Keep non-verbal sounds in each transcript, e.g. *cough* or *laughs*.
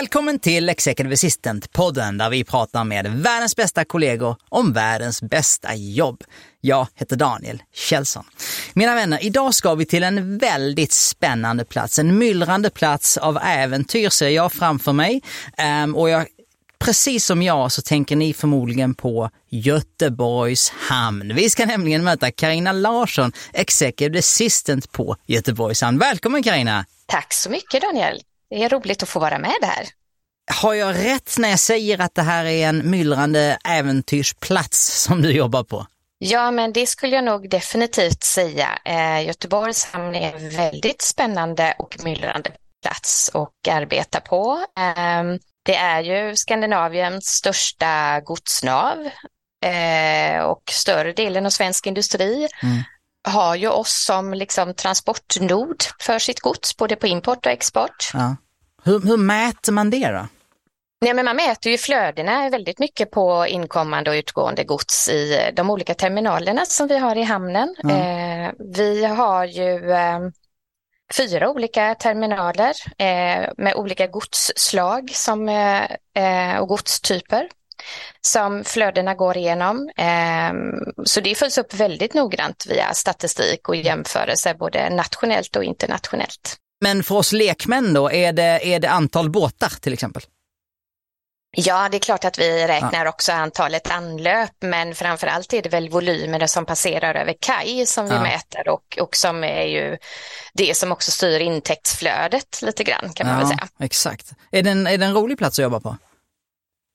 Välkommen till Executive Assistant-podden där vi pratar med världens bästa kollegor om världens bästa jobb. Jag heter Daniel Kjellson. Mina vänner, idag ska vi till en väldigt spännande plats, en myllrande plats av äventyr ser jag framför mig. Um, och jag Precis som jag så tänker ni förmodligen på Göteborgs hamn. Vi ska nämligen möta Karina Larsson, Executive Assistant på Göteborgs hamn. Välkommen Karina! Tack så mycket Daniel! Det är roligt att få vara med här. Har jag rätt när jag säger att det här är en myllrande äventyrsplats som du jobbar på? Ja, men det skulle jag nog definitivt säga. Eh, Göteborgs hamn är en väldigt spännande och myllrande plats att arbeta på. Eh, det är ju Skandinaviens största godsnav eh, och större delen av svensk industri mm. har ju oss som liksom transportnod för sitt gods, både på import och export. Ja. Hur, hur mäter man det då? Nej, men man mäter ju flödena väldigt mycket på inkommande och utgående gods i de olika terminalerna som vi har i hamnen. Mm. Eh, vi har ju eh, fyra olika terminaler eh, med olika godsslag som, eh, eh, och godstyper som flödena går igenom. Eh, så det följs upp väldigt noggrant via statistik och jämförelse både nationellt och internationellt. Men för oss lekmän då, är det, är det antal båtar till exempel? Ja, det är klart att vi räknar också antalet anlöp, men framför allt är det väl volymerna som passerar över kaj som vi ja. mäter och, och som är ju det som också styr intäktsflödet lite grann kan man ja, väl säga. Exakt. Är det, en, är det en rolig plats att jobba på?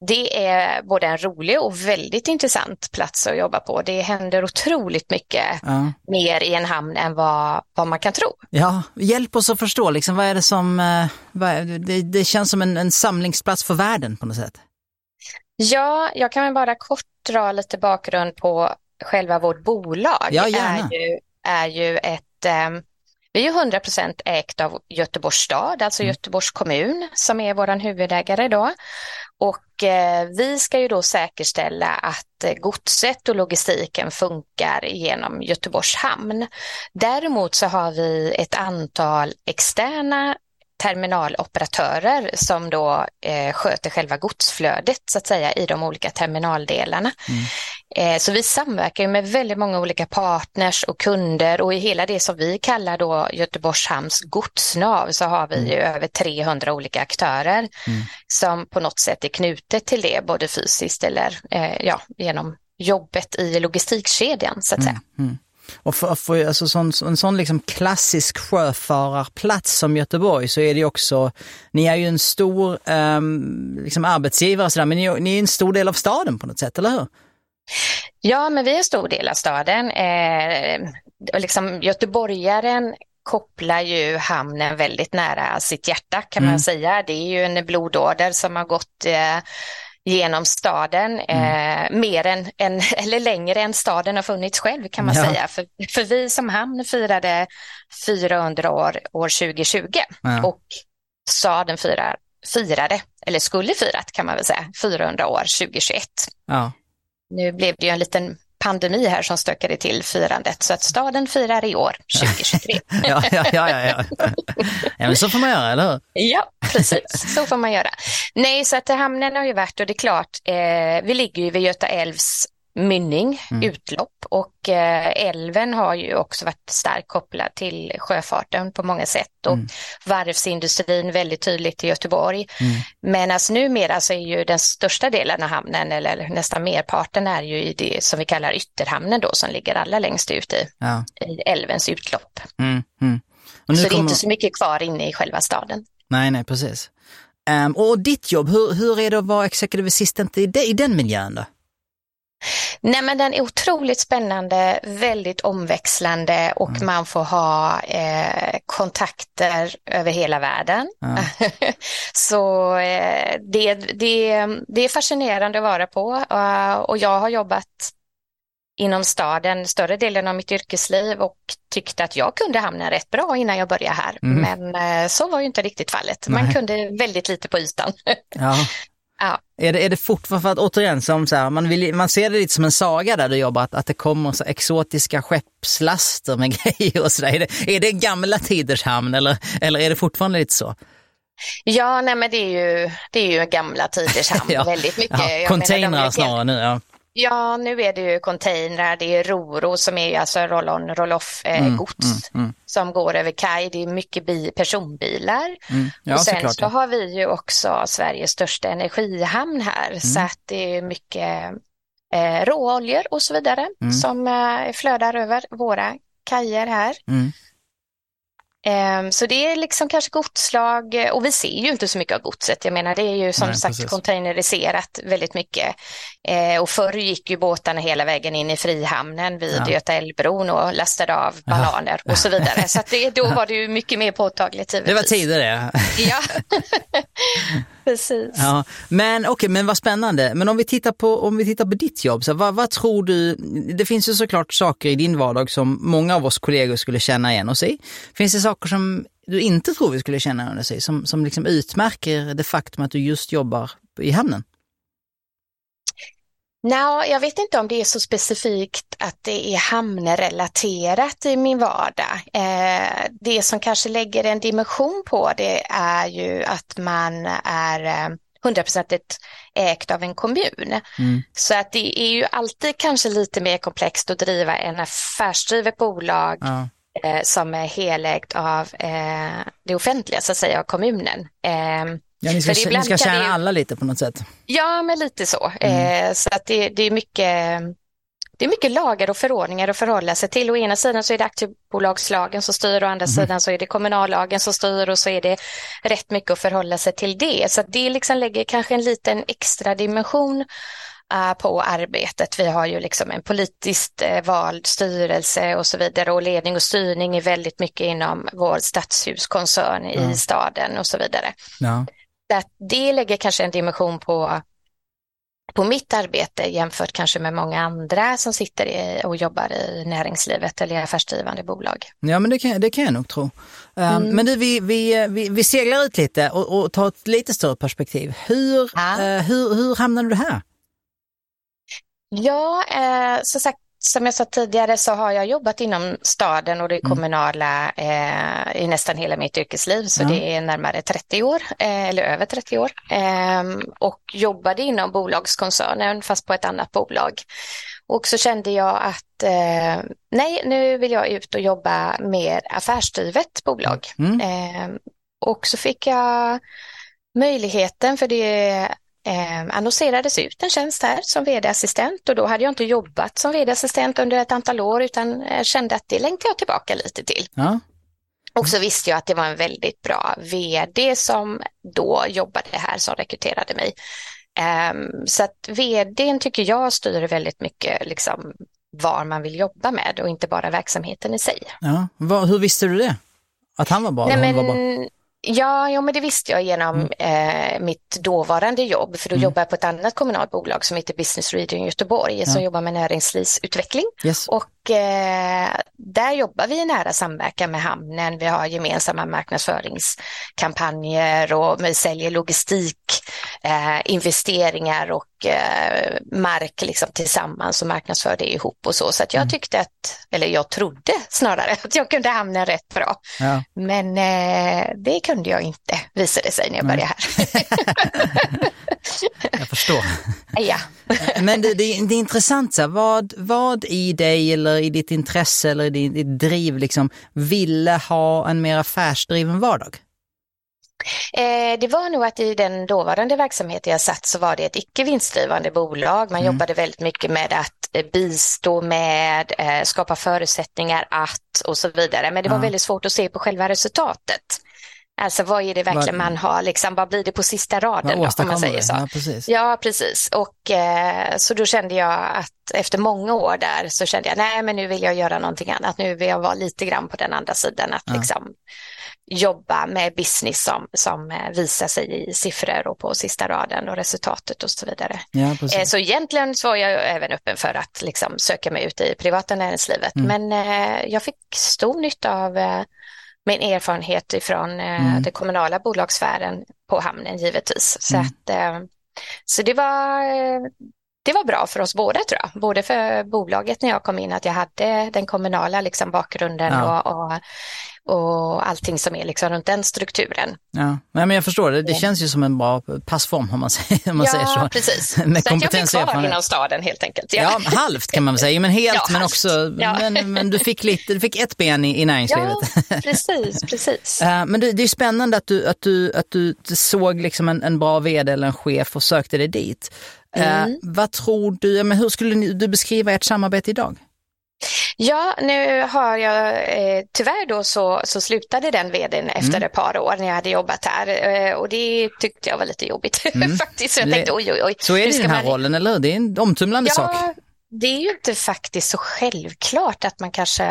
Det är både en rolig och väldigt intressant plats att jobba på. Det händer otroligt mycket ja. mer i en hamn än vad, vad man kan tro. Ja, hjälp oss att förstå, liksom, vad är det som, eh, vad, det, det känns som en, en samlingsplats för världen på något sätt. Ja, jag kan bara kort dra lite bakgrund på själva vårt bolag. Ja, gärna. är ju, är ju ett eh, vi är 100% ägt av Göteborgs stad, alltså mm. Göteborgs kommun som är vår huvudägare då. Och eh, vi ska ju då säkerställa att eh, godset och logistiken funkar genom Göteborgs hamn. Däremot så har vi ett antal externa terminaloperatörer som då eh, sköter själva godsflödet så att säga i de olika terminaldelarna. Mm. Eh, så vi samverkar med väldigt många olika partners och kunder och i hela det som vi kallar då Göteborgs hamns godsnav så har vi mm. ju över 300 olika aktörer mm. som på något sätt är knutet till det, både fysiskt eller eh, ja, genom jobbet i logistikkedjan så att säga. Mm. Och för, för alltså, sån, en sån liksom klassisk sjöfararplats som Göteborg så är det också, ni är ju en stor um, liksom arbetsgivare sådär, men ni, ni är en stor del av staden på något sätt, eller hur? Ja, men vi är en stor del av staden. Eh, liksom göteborgaren kopplar ju hamnen väldigt nära sitt hjärta kan mm. man säga. Det är ju en blodåder som har gått eh, genom staden, mm. eh, mer än, en, *laughs* eller längre än staden har funnits själv kan man ja. säga. För, för vi som hamn firade 400 år år 2020 ja. och staden firar, firade, eller skulle firat kan man väl säga, 400 år 2021. Ja. Nu blev det ju en liten pandemi här som stökade till firandet så att staden firar i år 2023. *laughs* ja, ja, ja, ja, ja. ja, men så får man göra, eller hur? *laughs* Ja, precis, *laughs* så får man göra. Nej, så att hamnen har ju varit och det är klart, eh, vi ligger ju vid Göta älvs mynning, mm. utlopp och eh, älven har ju också varit starkt kopplad till sjöfarten på många sätt och mm. varvsindustrin väldigt tydligt i Göteborg. Mm. Men alltså numera så är ju den största delen av hamnen eller nästan merparten är ju i det som vi kallar ytterhamnen då som ligger allra längst ut i, ja. i älvens utlopp. Mm. mm. så kommer... det är inte så mycket kvar inne i själva staden. Nej, nej, precis. Um, och ditt jobb, hur, hur är det att vara executive assistant i, de, i den miljön då? Nej men den är otroligt spännande, väldigt omväxlande och mm. man får ha eh, kontakter över hela världen. Ja. *laughs* Så eh, det, det, det är fascinerande att vara på uh, och jag har jobbat inom staden större delen av mitt yrkesliv och tyckte att jag kunde hamna rätt bra innan jag började här. Mm. Men eh, så var ju inte riktigt fallet. Man kunde väldigt lite på ytan. *laughs* Ja. Ja. Är det, är det fortfarande, för att återigen, som så här, man, vill, man ser det lite som en saga där du jobbar, att, att det kommer så exotiska skeppslaster med *laughs* grejer och sådär. Är det, är det gamla tiders hamn eller, eller är det fortfarande lite så? Ja, nej men det är ju, det är ju gamla tiders *laughs* hamn ja. väldigt mycket. Ja, containrar snarare nu. Ja. Ja, nu är det ju containrar, det är Roro som är alltså roll-on, roll-off eh, mm, gods mm, mm. som går över kaj. Det är mycket bi personbilar. Mm. Ja, och sen så ja. har vi ju också Sveriges största energihamn här mm. så att det är mycket eh, råoljor och så vidare mm. som eh, flödar över våra kajer här. Ehm, så det är liksom kanske godslag och vi ser ju inte så mycket av godset. Jag menar det är ju som Nej, sagt precis. containeriserat väldigt mycket. Eh, och förr gick ju båtarna hela vägen in i Frihamnen vid ja. Göta älvbron och lastade av bananer ja. och så vidare. *laughs* Så det, då var det ju mycket mer påtagligt. Det var tidigare. Ja, *laughs* *laughs* precis. Ja. Men okej, okay, men vad spännande. Men om vi tittar på, om vi tittar på ditt jobb, så vad, vad tror du? Det finns ju såklart saker i din vardag som många av oss kollegor skulle känna igen oss i. Finns det saker som du inte tror vi skulle känna oss i, som, som liksom utmärker det faktum att du just jobbar i hamnen? Nej, jag vet inte om det är så specifikt att det är hamnrelaterat i min vardag. Eh, det som kanske lägger en dimension på det är ju att man är eh, hundraprocentigt ägt av en kommun. Mm. Så att det är ju alltid kanske lite mer komplext att driva en affärsdrivet bolag ja. Eh, som är helägt av eh, det offentliga, så att säga, av kommunen. Eh, Ja, ni ska, ni ska tjäna det... alla lite på något sätt. Ja, men lite så. Mm. Eh, så att det, det, är mycket, det är mycket lagar och förordningar att förhålla sig till. Å ena sidan så är det aktiebolagslagen som styr, å andra mm. sidan så är det kommunallagen som styr och så är det rätt mycket att förhålla sig till det. Så det liksom lägger kanske en liten extra dimension på arbetet. Vi har ju liksom en politiskt uh, vald styrelse och så vidare och ledning och styrning är väldigt mycket inom vår stadshuskoncern mm. i staden och så vidare. Ja det lägger kanske en dimension på, på mitt arbete jämfört kanske med många andra som sitter i, och jobbar i näringslivet eller i affärsdrivande bolag. Ja, men det kan, det kan jag nog tro. Um, mm. Men du, vi, vi, vi, vi seglar ut lite och, och tar ett lite större perspektiv. Hur, ja. uh, hur, hur hamnade du här? Ja, eh, som sagt, som jag sa tidigare så har jag jobbat inom staden och det mm. kommunala eh, i nästan hela mitt yrkesliv, så ja. det är närmare 30 år, eh, eller över 30 år. Eh, och jobbade inom bolagskoncernen, fast på ett annat bolag. Och så kände jag att eh, nej, nu vill jag ut och jobba med affärsdrivet bolag. Mm. Ehm, och så fick jag möjligheten, för det eh, annonserades ut en tjänst här som vd-assistent och då hade jag inte jobbat som vd-assistent under ett antal år utan eh, kände att det längtar jag tillbaka lite till. Ja. Och så visste jag att det var en väldigt bra vd som då jobbade här som rekryterade mig. Um, så att vdn tycker jag styr väldigt mycket liksom, var man vill jobba med och inte bara verksamheten i sig. Ja. Var, hur visste du det? Att han var bra? Nej, men, var bra? Ja, ja, men det visste jag genom mm. eh, mitt dåvarande jobb, för då mm. jobbade jag på ett annat kommunalt bolag som heter Business Region Göteborg, ja. som jobbar med näringslivsutveckling. Yes. Och där jobbar vi i nära samverkan med hamnen. Vi har gemensamma marknadsföringskampanjer och vi säljer logistik, eh, investeringar och eh, mark liksom tillsammans och marknadsför det ihop och så. Så att jag mm. tyckte att, eller jag trodde snarare *laughs* att jag kunde hamna rätt bra. Ja. Men eh, det kunde jag inte, visade det sig när jag började här. *laughs* *laughs* jag förstår. Ja. Men det, det, det, är intressant, så här, vad, vad i dig eller i ditt intresse eller i ditt driv liksom ville ha en mer affärsdriven vardag? Eh, det var nog att i den dåvarande verksamheten jag satt så var det ett icke vinstdrivande bolag. Man mm. jobbade väldigt mycket med att eh, bistå med, eh, skapa förutsättningar att och så vidare. Men det var väldigt svårt att se på själva resultatet. Alltså vad är det verkligen man har, liksom, vad blir det på sista raden då, om man säger så. Ja, precis. Ja, precis. Och eh, så då kände jag att efter många år där så kände jag, nej men nu vill jag göra någonting annat. Nu vill jag vara lite grann på den andra sidan, att Ja. liksom jobba med business som, som eh, visar sig i siffror och på sista raden och resultatet och så vidare. Ja, Eh. Så egentligen så var jag även öppen för att liksom söka mig ut i privata näringslivet. Mm. Men eh, jag fick stor nytta av eh, min erfarenhet ifrån eh, Mm. den kommunala bolagssfären på hamnen givetvis. Så, Mm. att, eh, så det var eh, det var bra för oss båda tror jag. Både för bolaget när jag kom in att jag hade den kommunala liksom, bakgrunden Ja. och, och, och allting som är liksom runt den strukturen. Ja. Men jag förstår det. Det Ja. känns ju som en bra passform om man säger, om man säger så. precis. *laughs* Med så att jag blev kompetens kvar inom staden helt enkelt. Ja, halvt kan man väl säga, men helt, *laughs* Ja, men också, Ja. men, men du fick lite, du fick ett ben i, i näringslivet. Ja, precis, precis. *laughs* Eh, Men det, det är spännande att du, att du, att du såg liksom en, en bra vd eller en chef och sökte dig dit. Eh, Mm. Vad tror du, men hur skulle du beskriva ert samarbete idag? Ja, nu har jag eh, tyvärr då så, så slutade den vdn efter Mm. ett par år när jag hade jobbat här eh, och det tyckte jag var lite jobbigt *laughs* faktiskt. Så jag Mm. Tänkte oj, oj, oj. Så är det i den här man- rollen, eller? Det är en omtumlande sak. Ja, det är ju inte faktiskt så självklart att man kanske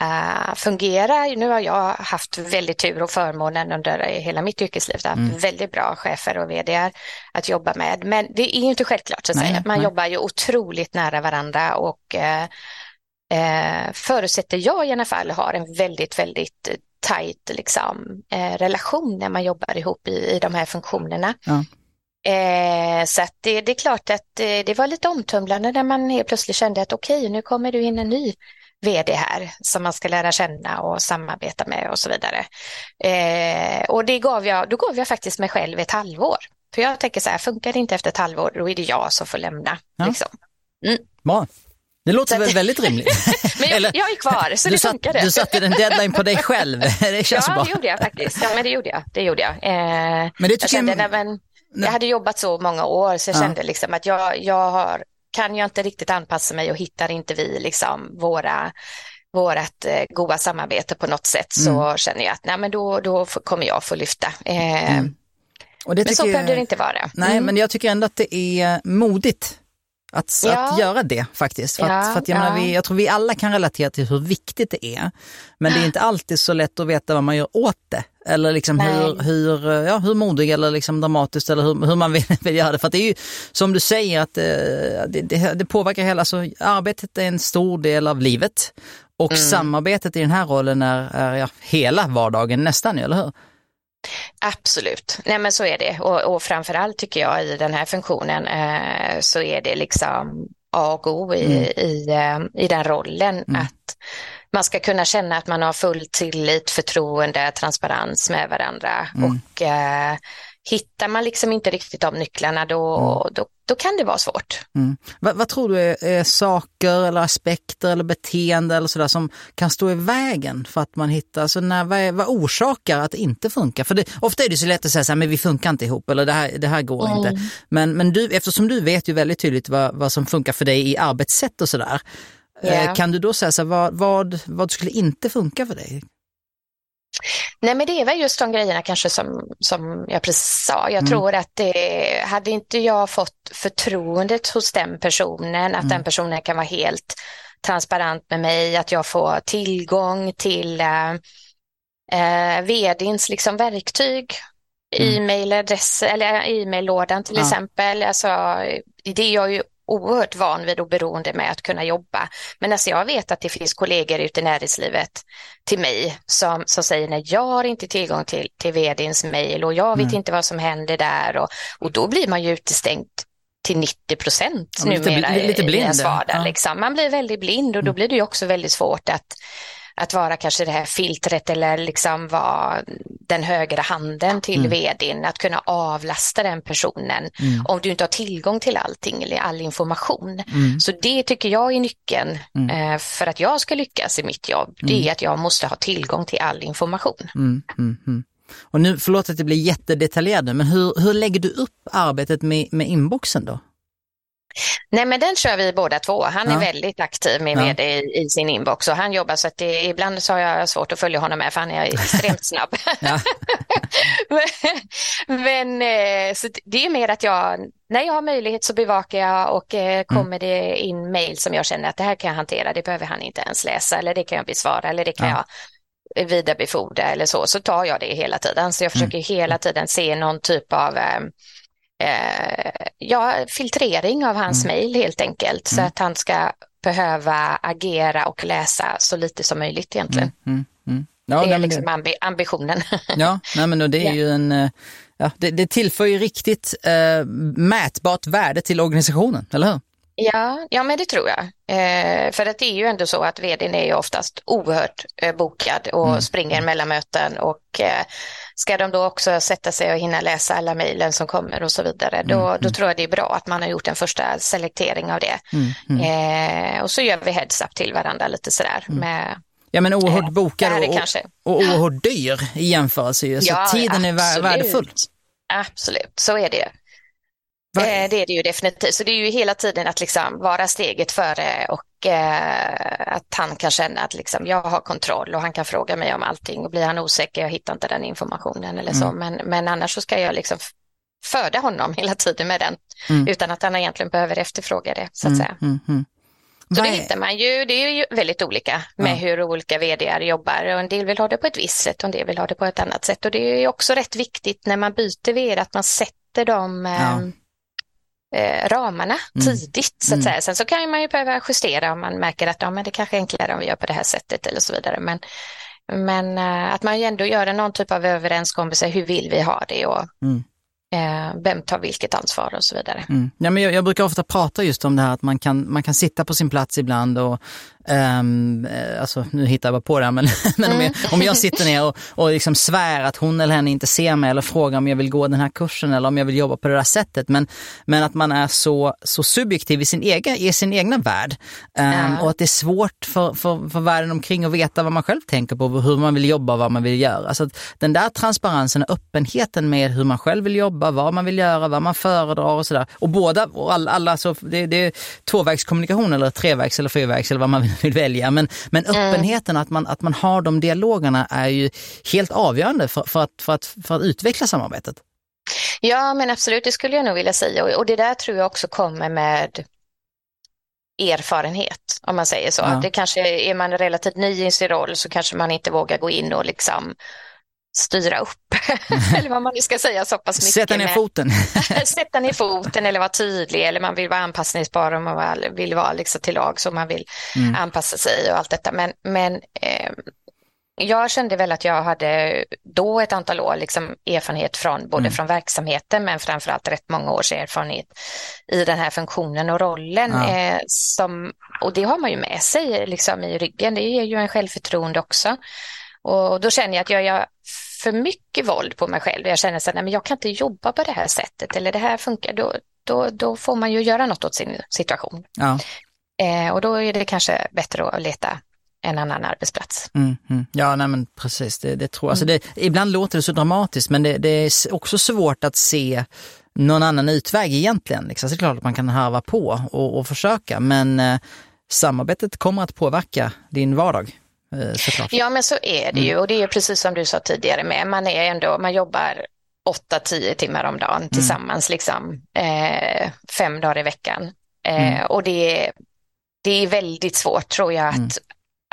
eh, fungerar. Nu har jag haft väldigt tur och förmånen under hela mitt yrkesliv. Mm. väldigt bra chefer och vd att jobba med. Men det är ju inte självklart så att Nej, säga. Man nej. jobbar ju otroligt nära varandra och eh, eh, förutsätter jag i alla fall har en väldigt, väldigt tajt liksom, eh, relation när man jobbar ihop i, i de här funktionerna. Ja. Eh, så att det, det är klart att eh, det var lite omtumlande när man helt plötsligt kände att okej, nu kommer du in en ny vd här som man ska lära känna och samarbeta med och så vidare. Eh, och det gav jag, då gav jag faktiskt mig själv ett halvår. För jag tänker så här, funkar det inte efter ett halvår, då är det jag som får lämna. Ja. Liksom. Bra. Det låter väl väldigt rimligt? *laughs* Men jag, Eller- jag är kvar, så du, det satt, funkade. du satte en deadline på dig själv, *laughs* det känns ja, bra. det gjorde jag faktiskt. Ja, men det gjorde jag. Det gjorde jag. Eh, Men det jag kände, jag, men, jag hade jobbat så många år så jag Ja. kände liksom att jag, jag har, kan jag inte riktigt anpassa mig och hittar inte vi liksom våra vårat eh, goda samarbete på något sätt så Mm. känner jag att nej, men då, då kommer jag få lyfta. Eh, Mm. Men så jag- det inte vara. Nej, Mm. men jag tycker ändå att det är modigt att, Ja. att göra det faktiskt. För att, Ja, för att jag, menar, ja. vi, jag tror vi alla kan relatera till hur viktigt det är. Men det är inte alltid så lätt att veta vad man gör åt det. Eller liksom Nej. hur, hur, ja, hur modig eller liksom dramatiskt eller hur, hur man vill, *laughs* vill göra det. För att det är ju som du säger att eh, det, det, det påverkar hela, så arbetet är en stor del av livet. Och Mm. samarbetet i den här rollen är, är ja, hela vardagen nästan, eller hur? Absolut, nej men så är det och, och framförallt tycker jag i den här funktionen eh, så är det liksom A och O i, Mm. i, eh, i den rollen Mm. att man ska kunna känna att man har full tillit, förtroende, transparens med varandra Mm. och eh, hittar man liksom inte riktigt de nycklarna då, då, då kan det vara svårt. Mm. Vad, vad tror du är, är saker eller aspekter eller beteende eller sådär som kan stå i vägen för att man hittar, alltså när, vad, är, vad orsakar att det inte funkar? För det, ofta är det så lätt att säga så här, men vi funkar inte ihop eller det här, det här går inte. Men, men du, eftersom du vet ju väldigt tydligt vad, vad som funkar för dig i arbetssätt och sådär, Ja. kan du då säga så här, vad, vad, vad skulle inte funka för dig? Nej, men det är väl just de grejerna kanske som, som jag precis sa. Jag Mm. tror att det, hade inte jag fått förtroendet hos den personen, att Mm. den personen kan vara helt transparent med mig, att jag får tillgång till eh, eh, vdns liksom verktyg, Mm. e-mailadress eller e-maillådan till Ja. exempel. Alltså, det är jag ju oerhört van vid och beroende med att kunna jobba. Men alltså jag vet att det finns kollegor ute i näringslivet till mig som, som säger nej, jag har inte tillgång till, till vdns mejl och jag vet Mm. inte vad som händer där och, och då blir man ju utestängt till 90 procent Ja, lite numera lite i blind, ens vardag. ja. Liksom. Man blir väldigt blind och då Mm. blir det ju också väldigt svårt att att vara kanske det här filtret eller liksom vara den högra handen till Mm. vdn, att kunna avlasta den personen Mm. om du inte har tillgång till allting eller all information. Mm. Så det tycker jag är nyckeln Mm. eh, för att jag ska lyckas i mitt jobb. Det Mm. är att jag måste ha tillgång till all information. Mm, mm. Och nu, förlåt att det blir jättedetaljerat men hur, hur lägger du upp arbetet med, med inboxen då? Nej, men den kör vi båda två. Han är Ja. väldigt aktiv med, Ja. det i, i sin inbox och han jobbar så att det, ibland så har jag svårt att följa honom med för han är extremt snabb. *laughs* *laughs* Men men, eh, så det är mer att jag, när jag har möjlighet så bevakar jag och Mm. eh, kommer det in mejl som jag känner att det här kan jag hantera, det behöver han inte ens läsa eller det kan jag besvara eller det kan Ja. jag vidarebefordra eller så, så tar jag det hela tiden. Så jag försöker Mm. hela tiden se någon typ av eh, ja, filtrering av hans Mm. mejl helt enkelt så Mm. att han ska behöva agera och läsa så lite som möjligt egentligen. Mm, mm. Ja, det är liksom ambi ambitionen. *laughs* Ja, nej, men det är ju en, eh, ja, det, det tillför ju riktigt eh, mätbart värde till organisationen, eller hur? Ja, ja men det tror jag. Eh, för att det är ju ändå så att vdn är ju oftast oerhört eh, bokad och Mm. springer mellan möten och eh, ska de då också sätta sig och hinna läsa alla mejlen som kommer och så vidare, då, Mm, då mm. tror jag det är bra att man har gjort en första selektering av det. Mm, mm. Eh, och så gör vi heads up till varandra lite sådär med Ja, men oerhört det bokad är och, och oerhört dyr i jämförelse. ju. Så Ja, tiden är absolut. värdefull. Absolut, så är det. Va- Eh, det är det ju definitivt. Så det är ju hela tiden att liksom vara steget före och eh, att han kan känna att liksom jag har kontroll och han kan fråga mig om allting och blir han osäker, jag hittar inte den informationen eller så. Mm. Men, men annars så ska jag liksom föda honom hela tiden med den Mm. utan att han egentligen behöver efterfråga det så att Mm, säga. mm, mm. Så det hittar man ju, det är ju väldigt olika med Ja. hur olika vdar jobbar och en del vill ha det på ett visst sätt och en del vill ha det på ett annat sätt och det är ju också rätt viktigt när man byter vd att man sätter de Ja. Eh, ramarna Mm. tidigt så att Mm. säga. Sen så kan man ju behöva justera om man märker att ja, men det kanske är enklare om vi gör på det här sättet eller så vidare. Men, men eh, att man ju ändå gör någon typ av överenskommelse, hur vill vi ha det och Mm. Eh, vem tar vilket ansvar och så vidare. Mm. Ja, men jag, jag brukar ofta prata just om det här att man kan, man kan sitta på sin plats ibland och eh, alltså nu hittar jag bara på det här, men, *laughs* men om, jag, om jag sitter ner och, och liksom svär att hon eller henne inte ser mig eller frågar om jag vill gå den här kursen eller om jag vill jobba på det där sättet. Men, men att man är så, så subjektiv i sin, egen, i sin egna värld. Ehm, Ja. Och att det är svårt för, för, för världen omkring att veta vad man själv tänker på, hur man vill jobba och vad man vill göra. Så den där transparensen och öppenheten med hur man själv vill jobba, vad man vill göra, vad man föredrar och sådär. Och båda, och alla, alla så det, det är tvåvägskommunikation eller trevägs eller fyrvägs eller vad man vill, *laughs* vill välja. Men, men öppenheten, att, man, att man har de dialogerna är ju helt avgörande för, för, att, för, att, för att utveckla samarbetet. Ja, men absolut, det skulle jag nog vilja säga. Och, och det där tror jag också kommer med erfarenhet, om man säger så. Ja. Det kanske är man relativt ny i sin roll så kanske man inte vågar gå in och liksom styra upp, *laughs* eller vad man nu ska säga så pass mycket. Sätta ner med- foten. *laughs* sätta ner foten eller vara tydlig eller man vill vara anpassningsbar och man vill vara liksom till lag så man vill Mm. anpassa sig och allt detta. Men, men eh, jag kände väl att jag hade då ett antal år liksom erfarenhet från både Mm. från verksamheten men framförallt rätt många års erfarenhet i den här funktionen och rollen. Ja. Eh, som, och det har man ju med sig liksom i ryggen, det ger ju en självförtroende också. Och då känner jag att jag gör för mycket våld på mig själv. Jag känner så här, nej, men jag kan inte jobba på det här sättet eller det här funkar. Då, då, då får man ju göra något åt sin situation. Ja. Eh, och då är det kanske bättre att leta en annan arbetsplats. Mm, mm. Ja, nej men precis, det, det tror jag. Alltså det, ibland låter det så dramatiskt men det, det är också svårt att se någon annan utväg egentligen. Liksom. Så det är klart att man kan harva på och, och försöka men eh, samarbetet kommer att påverka din vardag. Eh, såklart. Ja, men så är det ju och det är precis som du sa tidigare med. Man är ändå, man jobbar 8-10 timmar om dagen tillsammans, liksom, eh, fem dagar i veckan. Eh, Mm. Och det är, det är väldigt svårt tror jag att, Mm.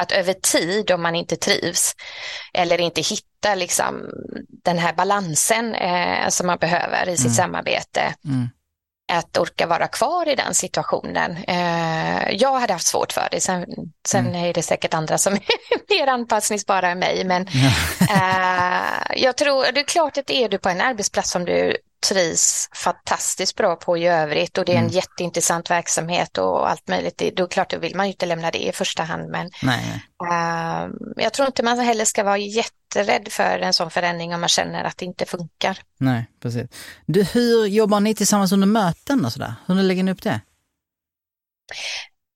att över tid, om man inte trivs eller inte hittar liksom, den här balansen eh, som man behöver i sitt Mm. samarbete, Mm. Att orka vara kvar i den situationen. Eh, jag hade haft svårt för det, sen, sen Mm. är det säkert andra som är *laughs* mer anpassningsbara än mig, men eh, jag tror, det är klart att är du på en arbetsplats som du trivs fantastiskt bra på i övrigt och det är en Mm. jätteintressant verksamhet och allt möjligt, det- då är klart då vill man ju inte lämna det i första hand, men eh, jag tror inte man heller ska vara jätterädd för en sån förändring om man känner att det inte funkar. nej, precis. Du, hur jobbar ni tillsammans under möten och sådär? Hur lägger ni upp det?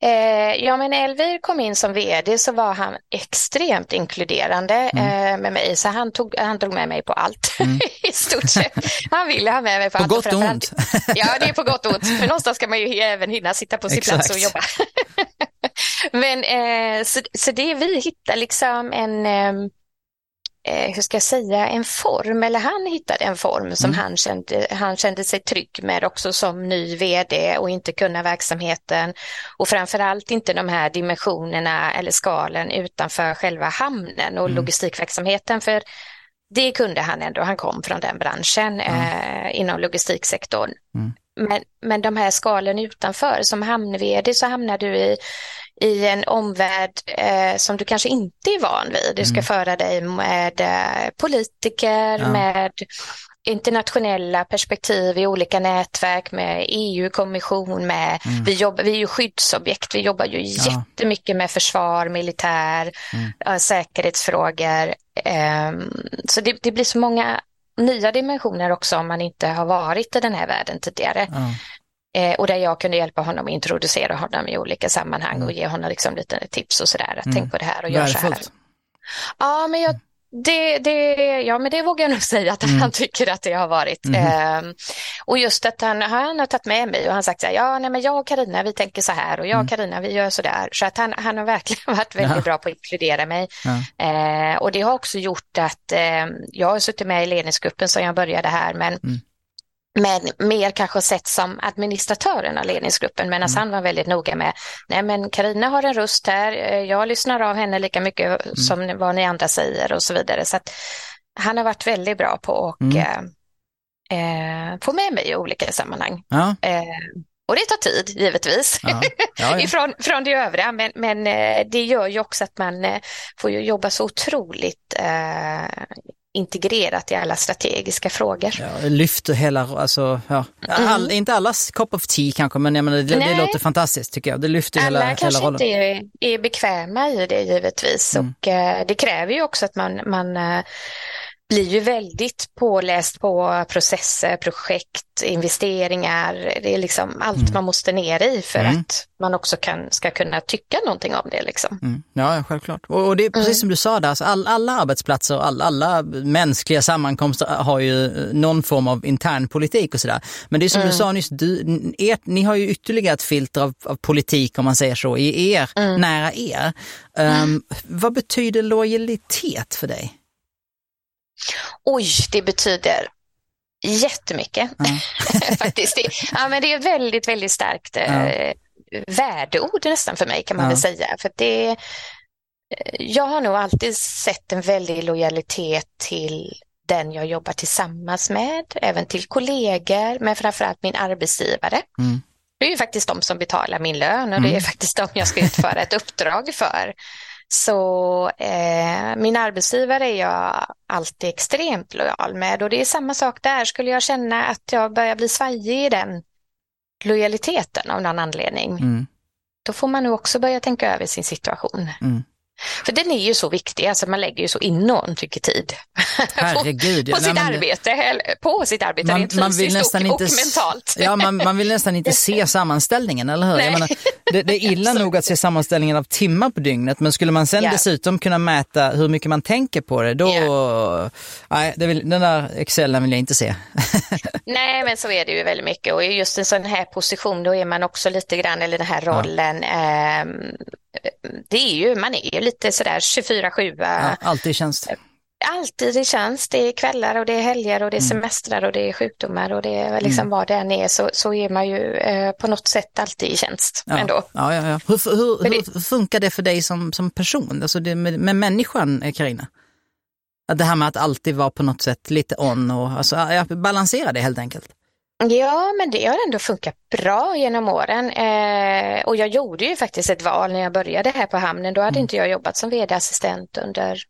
Eh, ja, men Elvir kom in som vd så var han extremt inkluderande mm. eh, med mig, så han, tog, han drog med mig på allt *laughs* mm. i stort sett. Han ville ha med mig på, på allt. På gott och ont. *laughs* Ja, det är på gott och ont, för någonstans ska man ju även hinna sitta på sin Exakt. plats och jobba. *laughs* men eh, så, så det vi hittar liksom en ehm, eh, hur ska jag säga, en form, eller han hittade en form som mm. han, kände, han kände sig trygg med också som ny vd och inte kunna verksamheten och framförallt inte de här dimensionerna eller skalen utanför själva hamnen och mm. logistikverksamheten för det kunde han ändå, han kom från den branschen mm. eh, inom logistiksektorn. Mm. Men, men de här skalen utanför, som hamn-vd så hamnar du i i en omvärld eh, som du kanske inte är van vid. Du ska mm. föra dig med eh, politiker, ja. med internationella perspektiv i olika nätverk med EU-kommission, med, mm. vi, jobbar, vi är ju skyddsobjekt, vi jobbar ju ja. jättemycket med försvar, militär, mm. äh, säkerhetsfrågor. Ähm, så det, det, blir så många nya dimensioner också om man inte har varit i den här världen tidigare. Ja. Eh, och där jag kunde hjälpa honom att introducera honom i olika sammanhang mm. och ge honom liksom lite tips och sådär. Mm. Tänk på det här och gör så här. Ja, men jag, det, det, ja, men det vågar jag nog säga att mm. han tycker att det har varit. Mm. Eh, och just att han, han har tagit med mig och han sagt så här, ja, nej, men jag och Karina vi tänker så här och jag och Karina mm. vi gör så där. Så att han, han har verkligen *laughs* varit väldigt ja. bra på att inkludera mig. Ja. Eh, och det har också gjort att eh, jag har suttit med i ledningsgruppen som jag började här, men mm men mer kanske sett som administratören av ledningsgruppen medan mm. han var väldigt noga med, nej men Karina har en röst här, eh, jag lyssnar av henne lika mycket mm. som vad ni andra säger och så vidare. Så han har varit väldigt bra på att mm. eh, eh få med mig i olika sammanhang. Ja. Eh, och det tar tid givetvis ja. Ja, ja. *laughs* Ifrån, från det övriga, men, men eh, det gör ju också att man får jobba så otroligt eh, integrerat i alla strategiska frågor. Ja, lyfter hela, alltså, ja. All, mm. inte allas cup of tea kanske, men jag menar, det, det låter fantastiskt tycker jag. Det lyfter alla hela, hela rollen. Alla kanske inte är, är bekväma i det givetvis mm. och eh, det kräver ju också att man, man eh, blir ju väldigt påläst på processer, projekt, investeringar. Det är liksom allt mm. man måste ner i för mm. att man också kan, ska kunna tycka någonting om det. Liksom. Mm. Ja, självklart. Och, och, det är precis mm. som du sa där, alltså all, alla arbetsplatser och all, alla mänskliga sammankomster har ju någon form av intern politik och sådär. Men det är som du mm. sa nyss, du, er, ni har ju ytterligare ett filter av, av politik om man säger så, i er, mm. nära er. Um, vad betyder lojalitet för dig? Oj, det betyder jättemycket mm. *laughs* faktiskt. Det, ja, men det är väldigt, väldigt starkt eh, värdeord nästan för mig kan man ja. väl säga. För det, eh, jag har nog alltid sett en väldig lojalitet till den jag jobbar tillsammans med, även till kollegor, men framförallt min arbetsgivare. Mm. Det är ju faktiskt de som betalar min lön och mm. det är mm. faktiskt de jag ska utföra ett uppdrag för. Så eh, min arbetsgivare är jag alltid extremt lojal med och det är samma sak där. Skulle jag känna att jag börjar bli svajig i den lojaliteten av någon anledning, mm. då får man nog också börja tänka över sin situation. Mm. För den är ju så viktig, alltså man lägger ju så enormt mycket tid Herregud, *laughs* på, på, sitt nej, arbete, på sitt arbete man, rent man vill nästan och, inte, och mentalt. Ja, man, man vill nästan inte se *laughs* sammanställningen, eller hur? Menar, det, det, är illa nog att se sammanställningen av timmar på dygnet, men skulle man sen yeah. dessutom kunna mäta hur mycket man tänker på det, då... Yeah. Nej, det vill, den där excellen vill jag inte se. *laughs* nej, men så är det ju väldigt mycket och just en sån här position, då är man också lite grann, eller den här rollen, ja. eh, det är ju, man är ju lite sådär 24-7. Ja, alltid i tjänst. Alltid i tjänst. Det är kvällar och det är helger och det är mm. semestrar och det är sjukdomar och det är liksom mm. vad det än är så, så är man ju eh, på något sätt alltid i tjänst ja. ändå. Ja, ja, ja. Hur, hur, hur funkar det för dig som, som person, alltså det med, med människan, Karina? Det här med att alltid vara på något sätt lite on och alltså, balansera det helt enkelt. Ja, men det har ändå funkat bra genom åren. Eh, och jag gjorde ju faktiskt ett val när jag började här på hamnen. Då hade mm. inte jag jobbat som vd-assistent under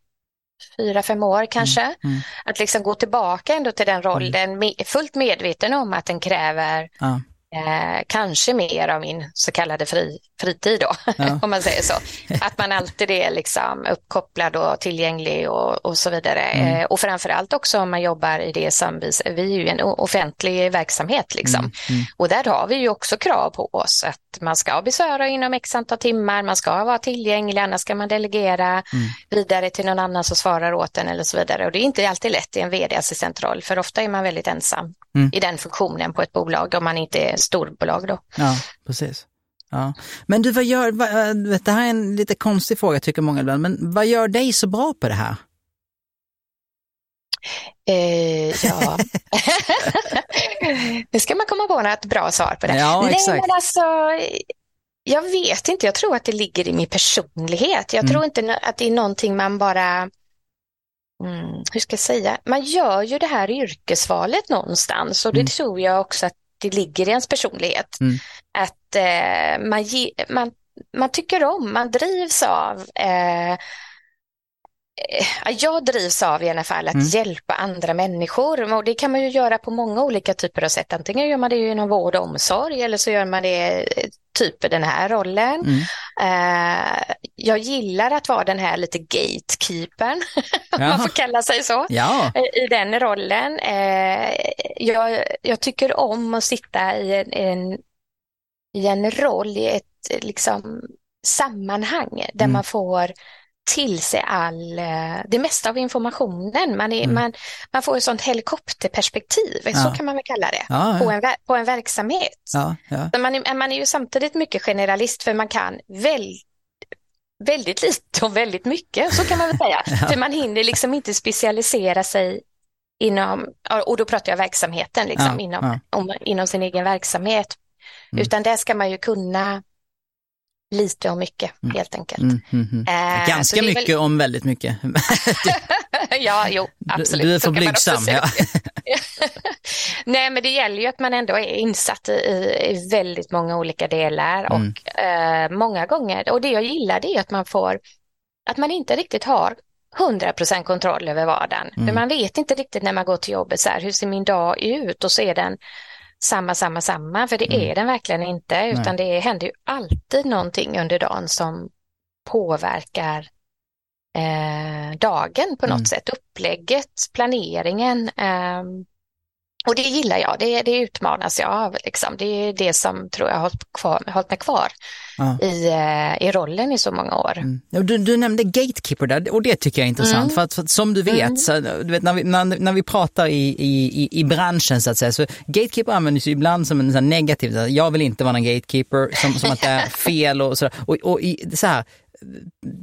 fyra, fem år kanske. Mm. Mm. Att liksom gå tillbaka ändå till den rollen, mm. fullt medveten om att den kräver ja. Eh, kanske mer av min så kallade fri, fritid då, *laughs* ja. om man säger så. *laughs* Att man alltid är liksom uppkopplad och tillgänglig och, och så vidare. Mm. Eh, och framförallt också om man jobbar i det som vi, vi är ju en offentlig verksamhet liksom. Mm. Mm. Och där har vi ju också krav på oss att man ska besöra inom x antal timmar, man ska vara tillgänglig, annars ska man delegera mm. vidare till någon annan som svarar åt en eller så vidare. Och det är inte alltid lätt i en vd-assistentroll, för ofta är man väldigt ensam mm. i den funktionen på ett bolag om man inte är storbolag då. Ja, precis. Ja. Men du, vad gör, vad, äh, det här är en lite konstig fråga tycker många ibland, men vad gör dig så bra på det här? Eh, ja, *laughs* nu ska man komma på något bra svar på det. Ja, Nej, exakt. men alltså, jag vet inte, jag tror att det ligger i min personlighet. Jag mm. tror inte att det är någonting man bara Mm, hur ska jag säga, man gör ju det här yrkesvalet någonstans och det mm. tror jag också att det ligger i ens personlighet. Mm. Att eh, man, ge, man, man tycker om, man drivs av eh, jag drivs av i alla fall att mm. hjälpa andra människor och det kan man ju göra på många olika typer av sätt. Antingen gör man det inom vård och omsorg eller så gör man det typ den här rollen. Mm. Uh, jag gillar att vara den här lite gatekeepern, *laughs* om man får kalla sig så, ja. i den rollen. Uh, jag, jag, tycker om att sitta i en, en, i en roll, i ett liksom, sammanhang där mm. man får till sig all, eh, det mesta av informationen. Man, är, mm. man, man får ett sånt helikopterperspektiv, ja. så kan man väl kalla det, ja, ja. På, en, på en verksamhet. Man, är, man är ju samtidigt mycket generalist för man kan väl, väldigt lite och väldigt mycket, så kan man väl säga. *laughs* För man hinner liksom inte specialisera sig inom, och då pratar jag verksamheten, liksom, inom, om, inom sin egen verksamhet. Mm. Utan där ska man ju kunna lite och mycket mm. helt enkelt. Mm, mm, mm. äh, Ganska mycket väl... om väldigt mycket. *laughs* *laughs* ja, jo, absolut. Du är för blygsam. Ja. *laughs* Nej, men det gäller ju att man ändå är insatt i, i väldigt många olika delar och mm. eh, många gånger, och det jag gillar det är att man får, att man inte riktigt har 100% kontroll över vardagen. Mm. För man vet inte riktigt när man går till jobbet så här, hur ser min dag ut och så är den samma, samma, samma, för det mm. är den verkligen inte, utan Nej. det händer ju alltid någonting under dagen som påverkar eh, dagen på något mm. sätt, upplägget, planeringen. Eh, och det gillar jag, det, det utmanas jag av. Liksom. Det är det som tror jag har hållit, kvar, hållit mig kvar ja. i, eh, i rollen i så många år. Mm. Du, du nämnde gatekeeper där och det tycker jag är intressant. Mm. För, att, för att, som du vet, mm. så, du vet när, vi, när, när vi pratar i, i, i branschen så att säga, så gatekeeper används ju ibland som en så negativ, jag vill inte vara en gatekeeper, som, som att det är *laughs* fel och så. Och, och i, så här,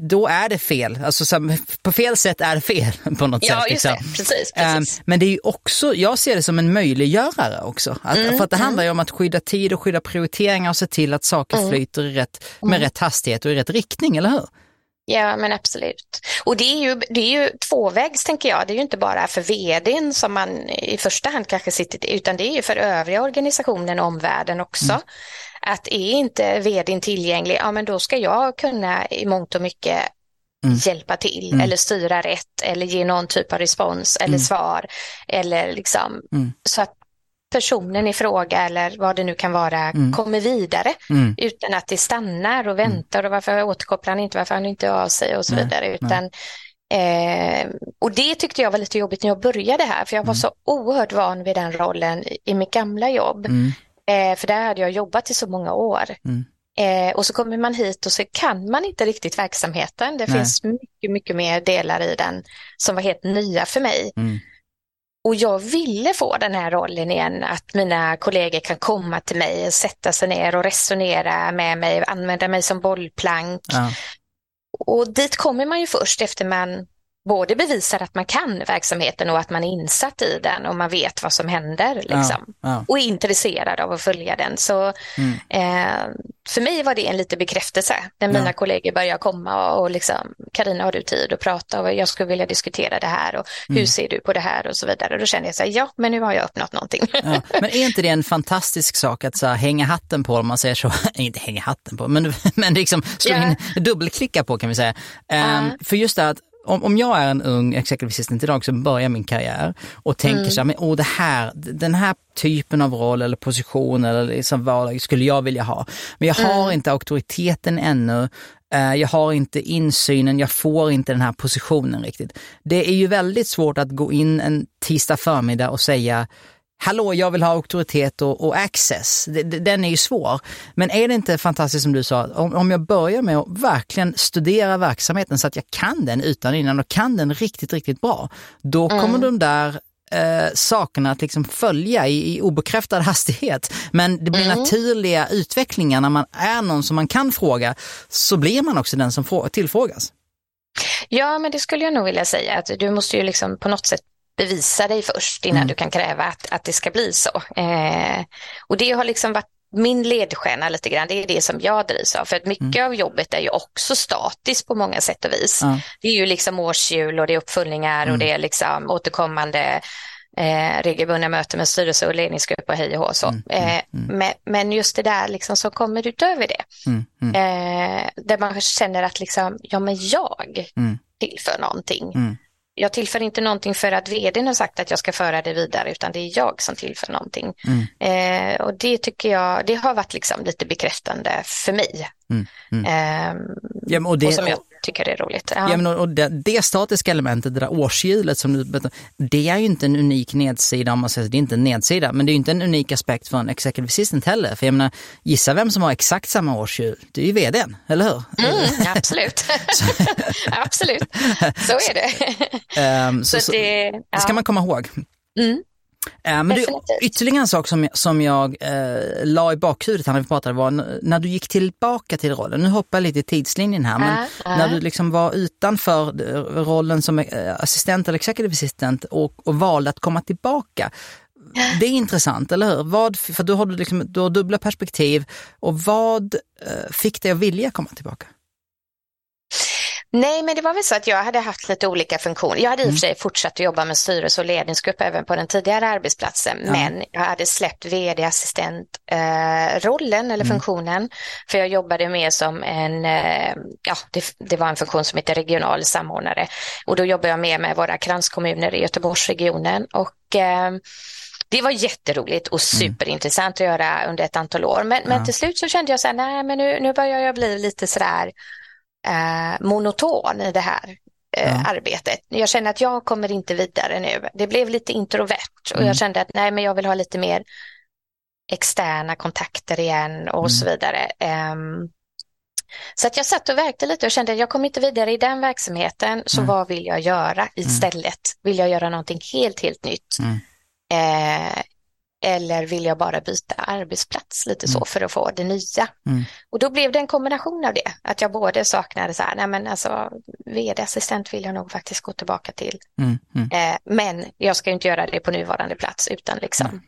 då är det fel. Alltså, så, på fel sätt är det fel *laughs* på något ja, sätt. Liksom. Precis, precis. Um, men det är ju också, jag ser det som en möjliggörare också. Att, mm, för att det mm. handlar ju om att skydda tid och skydda prioriteringar och se till att saker mm. flyter i rätt, med mm. rätt hastighet och i rätt riktning, eller hur? Ja, men absolut. Och det är, ju, det är ju tvåvägs, tänker jag. Det är ju inte bara för vdn som man i första hand kanske sitter utan det är ju för övriga organisationen och omvärlden också. Att är inte vdn tillgänglig, ja men då ska jag kunna i mångt och mycket Mm. hjälpa till mm. eller styra rätt eller ge någon typ av respons eller mm. svar. Eller liksom, mm. Så att personen i fråga eller vad det nu kan vara mm. kommer vidare mm. utan att det stannar och väntar och varför återkopplar han inte, varför han inte av sig och så nej, vidare. Utan, eh, och det tyckte jag var lite jobbigt när jag började här för jag var så oerhört van vid den rollen i mitt gamla jobb. Eh, för där hade jag jobbat i så många år. Mm. Eh, och så kommer man hit och så kan man inte riktigt verksamheten. Det Nej. finns mycket, mycket mer delar i den som var helt nya för mig. Mm. Och jag ville få den här rollen igen, att mina kollegor kan komma till mig, och sätta sig ner och resonera med mig, använda mig som bollplank. Ja. Och dit kommer man ju först efter man både bevisar att man kan verksamheten och att man är insatt i den och man vet vad som händer liksom. Ja, ja. och är intresserad av att följa den. Så mm. eh, för mig var det en liten bekräftelse när mina ja. kollegor började komma och, och liksom Karina har du tid att prata och jag skulle vilja diskutera det här och hur mm. ser du på det här och så vidare. Då kände jag så här, ja men nu har jag uppnått någonting. *laughs* Men är inte det en fantastisk sak att så här, hänga hatten på om man säger så, *laughs* inte hänga hatten på, men, *laughs* men liksom slå in, dubbelklicka på kan vi säga. Um, för just det att om, om jag är en ung executive assistant idag som börjar min karriär och tänker mm. så här, men, åh, det här, den här typen av roll eller position eller liksom vad skulle jag vilja ha. Men jag har mm. inte auktoriteten ännu. Eh, jag har inte insynen, jag får inte den här positionen riktigt. Det är ju väldigt svårt att gå in en tisdag förmiddag och säga hallå, jag vill ha auktoritet och, och access. Den är ju svår. Men är det inte fantastiskt som du sa, om, om jag börjar med att verkligen studera verksamheten så att jag kan den utan innan och kan den riktigt, riktigt bra, då kommer mm. de där eh, sakerna att liksom följa i, i obekräftad *laughs* hastighet. Men det blir mm. naturliga utvecklingar när man är någon som man kan fråga, så blir man också den som tillfrågas. Ja, men det skulle jag nog vilja säga att du måste ju liksom på något sätt bevisa dig först innan mm. du kan kräva att, att det ska bli så. Eh, och det har liksom varit min ledstjärna lite grann, det är det som jag drivs av. För att mycket mm. av jobbet är ju också statiskt på många sätt och vis. Mm. Det är ju liksom årshjul och det är uppföljningar mm. och det är liksom återkommande eh, regelbundna möten med styrelse och ledningsgrupp och hej och. Så. Mm, mm, eh, mm. men, men, just det där liksom som kommer utöver det, eh, där man känner att liksom, ja men jag tillför någonting jag tillför inte någonting för att vdn har sagt att jag ska föra det vidare utan det är jag som tillför någonting. Mm. Eh, och det tycker jag, det har varit liksom lite bekräftande för mig. Mm. Mm. Eh, ja, och, det, och som jag tycker är roligt. Ja. ja men och det, det statiska elementet, det där årshjulet som du det är ju inte en unik nedsida om man säger det är inte en nedsida, men det är ju inte en unik aspekt för en executive assistant heller. För jag menar, gissa vem som har exakt samma årshjul? Det är ju vdn, eller hur? Mm, *laughs* absolut. *laughs* absolut, så är det. Um, så, så, det, ja. det ska man komma ihåg. Mm. Eh, men du, ytterligare en sak som, som jag eh, la i bakhuvudet när vi pratade var när du gick tillbaka till rollen, nu hoppar jag lite i tidslinjen här, men äh, när du liksom var utanför eh, rollen som eh, assistent eller executive assistant och, och valde att komma tillbaka. Det är intressant, eller hur? Vad, för då har du, liksom, du har dubbla perspektiv och vad eh, fick dig att vilja komma tillbaka? Nej, men det var väl så att jag hade haft lite olika funktioner. Jag hade i och för mm. sig fortsatt att jobba med styrelse och ledningsgrupp även på den tidigare arbetsplatsen, ja. men jag hade släppt vd-assistent-rollen eh, eller mm. funktionen, för jag jobbade mer som en, eh, ja, det, det, var en funktion som heter regional samordnare och då jobbade jag mer med våra kranskommuner i Göteborgsregionen och eh, det var jätteroligt och mm. superintressant att göra under ett antal år. Men, ja. men till slut så kände jag så här, nej men nu, nu börjar jag bli lite sådär eh, monoton i det här eh, ja. arbetet. Jag känner att jag kommer inte vidare nu. Det blev lite introvert och mm. jag kände att nej, men jag vill ha lite mer externa kontakter igen och mm. så vidare. Um, så att jag satt och verkte lite och kände att jag kommer inte vidare i den verksamheten, så mm. vad vill jag göra mm. istället? Vill jag göra någonting helt, helt nytt? Mm. Eh, eller vill jag bara byta arbetsplats lite så mm. för att få det nya? Mm. Och då blev det en kombination av det, att jag både saknade så här, nej men alltså vd-assistent vill jag nog faktiskt gå tillbaka till. Mm. mm. Eh, men jag ska inte göra det på nuvarande plats utan liksom,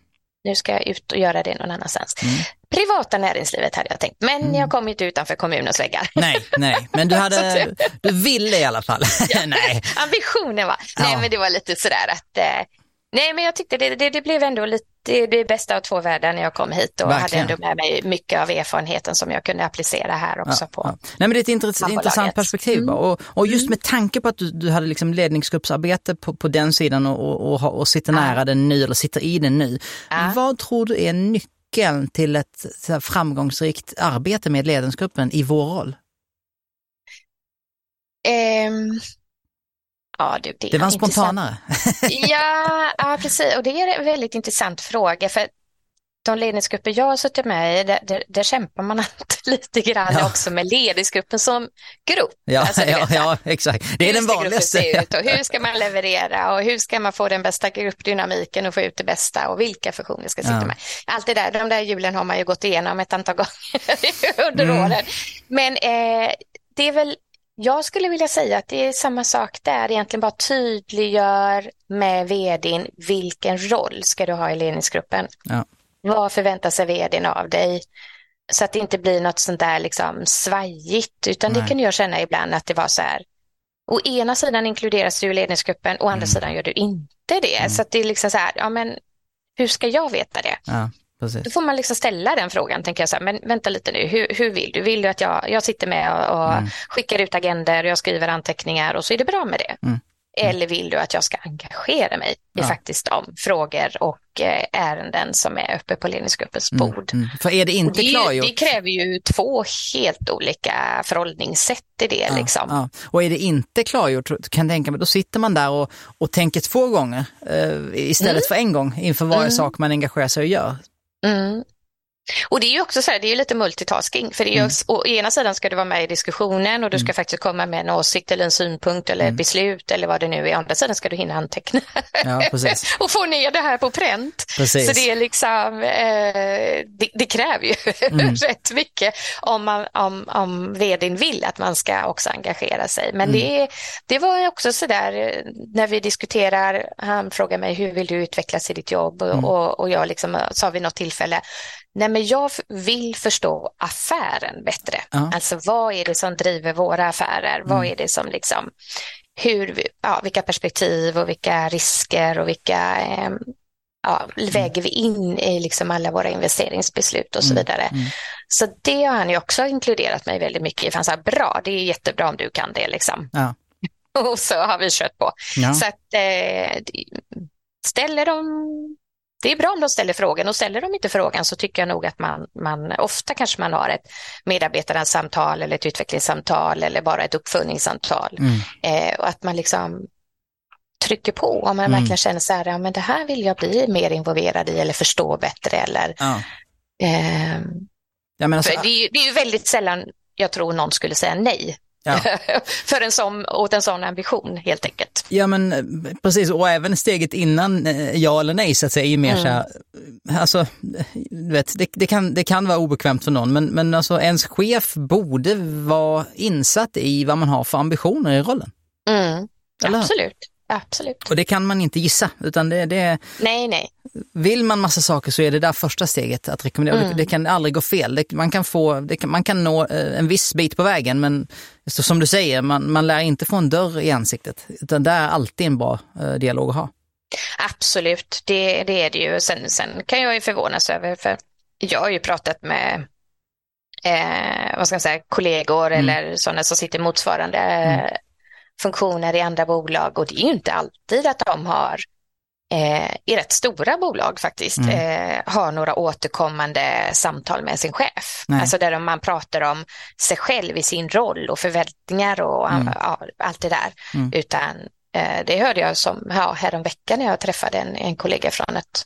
nu ska jag ut och göra det någon annanstans. Mm. Privata näringslivet hade jag tänkt, men mm. jag kom inte utanför kommunens väggar. Nej, nej, men du, *laughs* hade, du ville i alla fall. *laughs* nej. Ambitionen var, nej men det var lite sådär att eh, Nej, men jag tyckte det, det, det blev ändå lite det, det bästa av två världar när jag kom hit och Verkligen. hade ändå med mig mycket av erfarenheten som jag kunde applicera här också ja, på. Ja. Nej, men det är ett intressant, intressant perspektiv mm. och, och just mm. med tanke på att du, du hade liksom ledningsgruppsarbete på, på den sidan och, och, och, och sitter nära ja. den nu eller sitter i den nu. Vad tror du är nyckeln till ett framgångsrikt arbete med ledningsgruppen i vår roll? Um Ja, du, det, det var spontanare. ja, *laughs* ja, precis. Och det är en väldigt intressant fråga. För de ledningsgrupper jag har suttit med i, där, där, där kämpar man *laughs* lite grann ja. också med ledningsgruppen som grupp. Ja, alltså, ja, ja, exakt. Det är den vanligaste. och hur ska man leverera och hur ska man få den bästa gruppdynamiken och få ut det bästa och vilka funktioner ska sitta ja. med. Allt det där, de där hjulen har man ju gått igenom ett antal *laughs* gånger under mm. åren. Men eh, det är väl jag skulle vilja säga att det är samma sak där, egentligen bara tydliggör med vdn vilken roll ska du ha i ledningsgruppen. Ja. Vad förväntar sig vdn av dig? Så att det inte blir något sånt där liksom svajigt, utan Nej. det kan jag känna ibland att det var så här. Å ena sidan inkluderas du i ledningsgruppen, å andra mm. sidan gör du inte det. Mm. Så att det är liksom så här, ja men hur ska jag veta det? Ja. Precis. Då får man liksom ställa den frågan, tänker jag så här, men vänta lite nu, hur, hur vill du? Vill du att jag, jag sitter med och, och Mm. skickar ut agender och jag skriver anteckningar och så är det bra med det? Mm. Eller vill du att jag ska engagera mig i Ja. faktiskt de frågor och eh, ärenden som är uppe på ledningsgruppens Mm, bord? mm. För är det inte det, klargjort? det kräver ju två helt olika förhållningssätt i det. Ja, liksom. ja. Och är det inte klargjort, kan jag tänka mig, då sitter man där och, och tänker två gånger eh, istället Mm. för en gång inför varje Mm. sak man engagerar sig och gör. Mm. Och det är ju också så här, det är ju lite multitasking, för det är ju, Mm. å ena sidan ska du vara med i diskussionen och du ska faktiskt komma med en åsikt eller en synpunkt eller Mm. beslut eller vad det nu är. Å andra sidan ska du hinna anteckna Ja, *laughs* och få ner det här på pränt. precis. Så det är liksom, eh, det, det kräver ju *laughs* Mm. rätt mycket om, man, om, om vdn vill att man ska också engagera sig. Men Mm. det, det var också så där eh, när vi diskuterar, han frågar mig hur vill du utvecklas i ditt jobb och, Mm. och, och jag liksom sa vid något tillfälle, nej men jag vill förstå affären bättre. Ja. Alltså vad är det som driver våra affärer? Vad Mm. är det som liksom, hur, ja, vilka perspektiv och vilka risker och vilka ehm, ja, väger vi in i liksom alla våra investeringsbeslut och så Mm, vidare. mm. Så det har han ju också inkluderat mig väldigt mycket i. Han sa bra, det är jättebra om du kan det liksom. Ja. *laughs* Och så har vi kört på. Ja. Så att eh, ställer de, det är bra om de ställer frågan och ställer de inte frågan så tycker jag nog att man, man ofta kanske man har ett medarbetarsamtal eller ett utvecklingssamtal eller bara ett uppföljningssamtal. Mm. Eh, och att man liksom trycker på om man Mm. verkligen känner så här, ja men det här vill jag bli mer involverad i eller förstå bättre eller Ja. ehm, Ja, men alltså, det, är, ju- det är ju väldigt sällan jag tror någon skulle säga nej ja. *laughs* för en sån, åt en sån ambition helt enkelt. ja, men eh, precis. Och även steget innan eh, ja eller nej så att säga är ju mer Mm. så här, alltså, du vet, det, det, kan, det kan vara obekvämt för någon, men, men alltså ens chef borde vara insatt i vad man har för ambitioner i rollen. Mm. Absolut. Absolut. Och det kan man inte gissa, utan det, det Nej, nej. vill man massa saker så är det där första steget att rekommendera. Mm. Det, det kan aldrig gå fel. Det, man, kan få, kan, man kan nå eh, en viss bit på vägen, men så, som du säger, man, man lär inte få en dörr i ansiktet. Utan det är alltid en bra eh, dialog att ha. Absolut, det, det är det ju. Sen, sen kan jag ju förvånas över, för jag har ju pratat med eh, vad ska jag säga, kollegor Mm. eller sådana som sitter motsvarande Mm. Funktioner i andra bolag och det är ju inte alltid att de har eh, i rätt stora bolag faktiskt, Mm. eh, har några återkommande samtal med sin chef. Nej. Alltså där man pratar om sig själv i sin roll och förväntningar och Mm. allt det där. Mm. Utan eh, det hörde jag som ja, häromveckan när jag träffade en, en kollega från ett,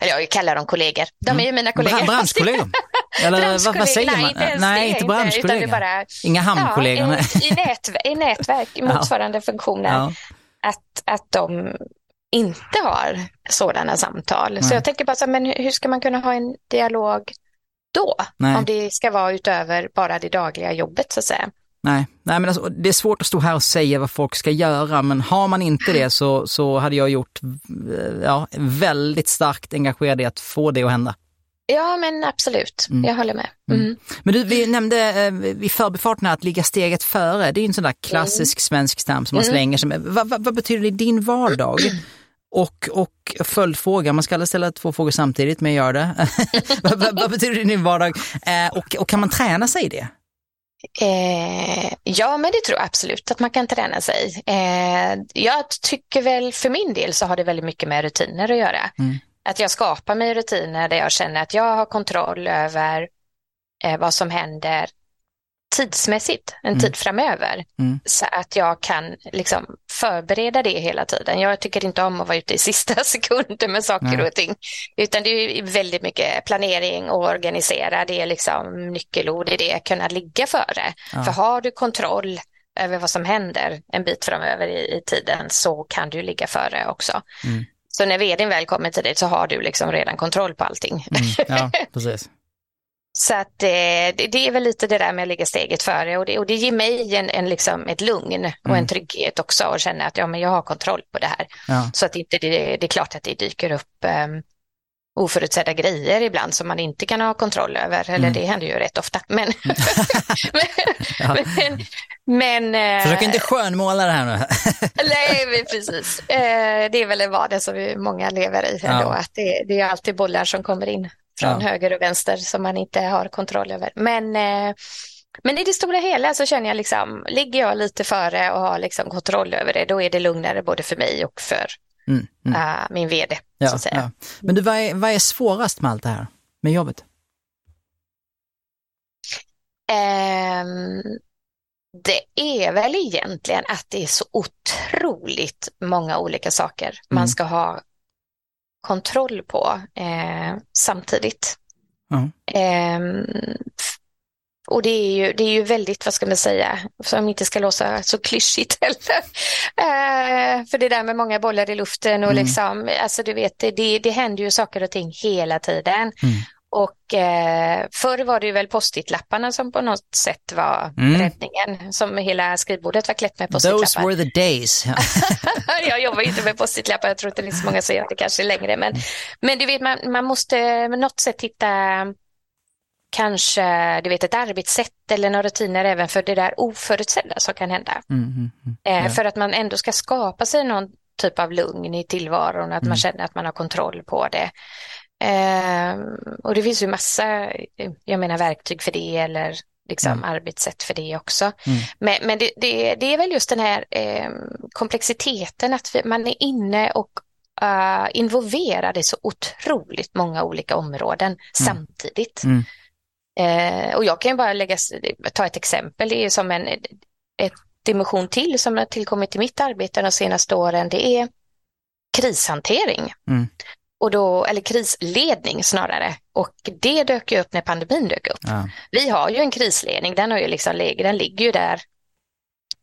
eller jag kallar dem kollegor, de är ju mina kollegor. Bra, branschkollegor? *laughs* *laughs* Eller vad, vad säger Nej, man? inte ens Nej, det, inte branschkollegor. är bara, Inga hamnkollegor? ja, i, i, nätver- i nätverk, i *laughs* Ja. motsvarande funktioner Ja. att, att de inte har sådana samtal. Så Nej. jag tänker bara så här, men hur hur ska man kunna ha en dialog då? Nej. Om det ska vara utöver bara det dagliga jobbet så att säga. Nej, nej men alltså, det är svårt att stå här och säga vad folk ska göra, men har man inte det så, så hade jag gjort eh, ja, väldigt starkt engagerad i att få det att hända. Ja, men absolut. Mm. Jag håller med. Mm. Mm. Men du, vi nämnde eh, vid förbifarten att ligga steget före. Det är en sån där klassisk svensk term som man Mm. slänger sig med. Vad, vad, vad betyder det i din vardag? *clears throat* Och, och följdfråga, man ska aldrig ställa två frågor samtidigt, men jag gör det. *laughs* vad, vad, vad betyder det i din vardag? Eh, och, och kan man träna sig i det? Eh, ja, men det tror jag absolut att man kan träna sig. Eh, jag tycker väl för min del så har det väldigt mycket med rutiner att göra. Mm. Att jag skapar mig rutiner där jag känner att jag har kontroll över eh, vad som händer tidsmässigt, en Mm. tid framöver. Mm. Så att jag kan liksom förbereda det hela tiden. Jag tycker inte om att vara ute i *laughs* sista sekunden med saker Nej. och ting. Utan det är väldigt mycket planering och organisera. Det är liksom nyckelord i det, kunna ligga före. Ja. För har du kontroll över vad som händer en bit framöver i, i tiden så kan du ligga före också. Mm. Så när vdn väl kommer till dig så har du liksom redan kontroll på allting. Mm. Ja, *laughs* precis. Så att eh, det, det är väl lite det där med att ligga steget före och det, och det ger mig en, en liksom ett lugn och Mm. en trygghet också och känna att ja, men jag har kontroll på det här. Ja. Så att inte det, det är klart att det dyker upp um, oförutsedda grejer ibland som man inte kan ha kontroll över, eller Mm. det händer ju rätt ofta. Men, *laughs* Ja. men, men eh, Försök inte skönmåla det här nu. *laughs* Nej, men precis. Eh, det är väl en vardag som vi många lever i ändå, Ja. att det, det är alltid bollar som kommer in. från ja. höger och vänster som man inte har kontroll över. Men, eh, men i det stora hela så känner jag liksom, ligger jag lite före och har liksom kontroll över det, då är det lugnare både för mig och för mm, mm. Uh, min vd. Ja, så att säga. Ja. Men du, vad är, vad är svårast med allt det här, med jobbet? Um, det är väl egentligen att det är så otroligt många olika saker mm. man ska ha kontroll på eh, samtidigt. Mm. Eh, och det är, ju, det är ju väldigt, vad ska man säga, som inte ska låta så klyschigt heller. Eh, för det där med många bollar i luften och mm. liksom, alltså du vet, det, det händer ju saker och ting hela tiden. Mm. Och eh, förr var det ju väl post-it-lapparna som på något sätt var mm. räddningen, som hela skrivbordet var klätt med post-it-lappar. Those were the days. *laughs* jag jobbar inte med post-it-lappar, jag tror inte det är så många som gör det kanske längre, men, men du vet, man, man måste på något sätt hitta kanske du vet, ett arbetssätt eller några rutiner även för det där oförutsedda som kan hända. Mm, mm, mm. Ja. För att man ändå ska skapa sig någon typ av lugn i tillvaron, att man mm. känner att man har kontroll på det. Eh, och det finns ju massa, jag menar verktyg för det eller liksom mm. arbetssätt för det också. Mm. Men, men det, det, det, är väl just den här eh, komplexiteten att vi, man är inne och uh, involverad i så otroligt många olika områden mm. samtidigt. Eh, och jag kan bara lägga, ta ett exempel, det är som en ett dimension till som har tillkommit i mitt arbete de senaste åren, det är krishantering. Mm och då, eller krisledning snarare. Och det dök ju upp när pandemin dök upp. Ja. Vi har ju en krisledning, den, har ju liksom, den ligger ju där,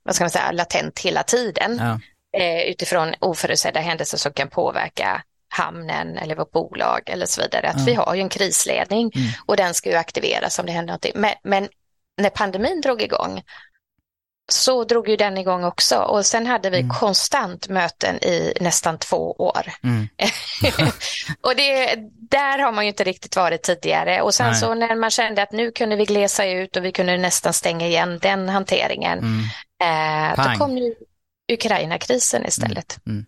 vad ska man säga, latent hela tiden. Ja. Eh, utifrån oförutsedda händelser som kan påverka hamnen eller vårt bolag eller så vidare. Att ja. Vi har ju en krisledning mm. och den ska ju aktiveras om det händer någonting. Men, men när pandemin drog igång så drog ju den igång också och sen hade vi mm. konstant möten i nästan två år. Mm. *laughs* och det, där har man ju inte riktigt varit tidigare och sen Nej. så när man kände att nu kunde vi glesa ut och vi kunde nästan stänga igen den hanteringen, mm. eh, då kom ju Ukraina-krisen istället. Mm.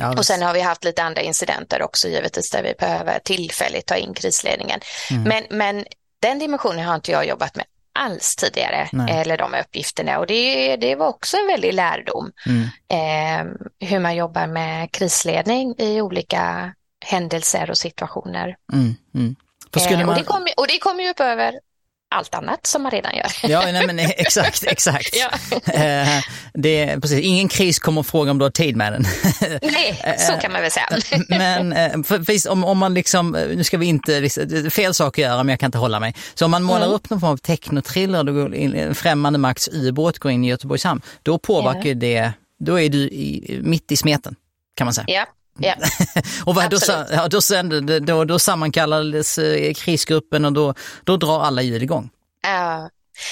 Ja, och sen har vi haft lite andra incidenter också givetvis där vi behöver tillfälligt ta in krisledningen. Mm. Men, men den dimensionen har inte jag jobbat med alls tidigare, Nej. eller de uppgifterna. Och det, det var också en väldig lärdom, mm. eh, hur man jobbar med krisledning i olika händelser och situationer. Mm. Mm. Eh, man... och, det kom, och det kommer ju upp över allt annat som man redan gör. Ja, nej, men *laughs* exakt, exakt. ja. Eh, det är, precis, ingen kris kommer att fråga om du har tid med den. *laughs* Nej, så kan man väl säga. men eh, för, om, om man liksom, nu ska vi inte, fel sak att göra men jag kan inte hålla mig. Så om man målar mm. upp någon form av technotriller, då går in, främmande makts ubåt går in i Göteborgs hamn, då påverkar ja. det, då är du i, mitt i smeten kan man säga. Ja. Ja, *laughs* och vad, då, ja, då, sände, då, då sammankallades eh, krisgruppen och då, då drar alla ljud igång. Ja,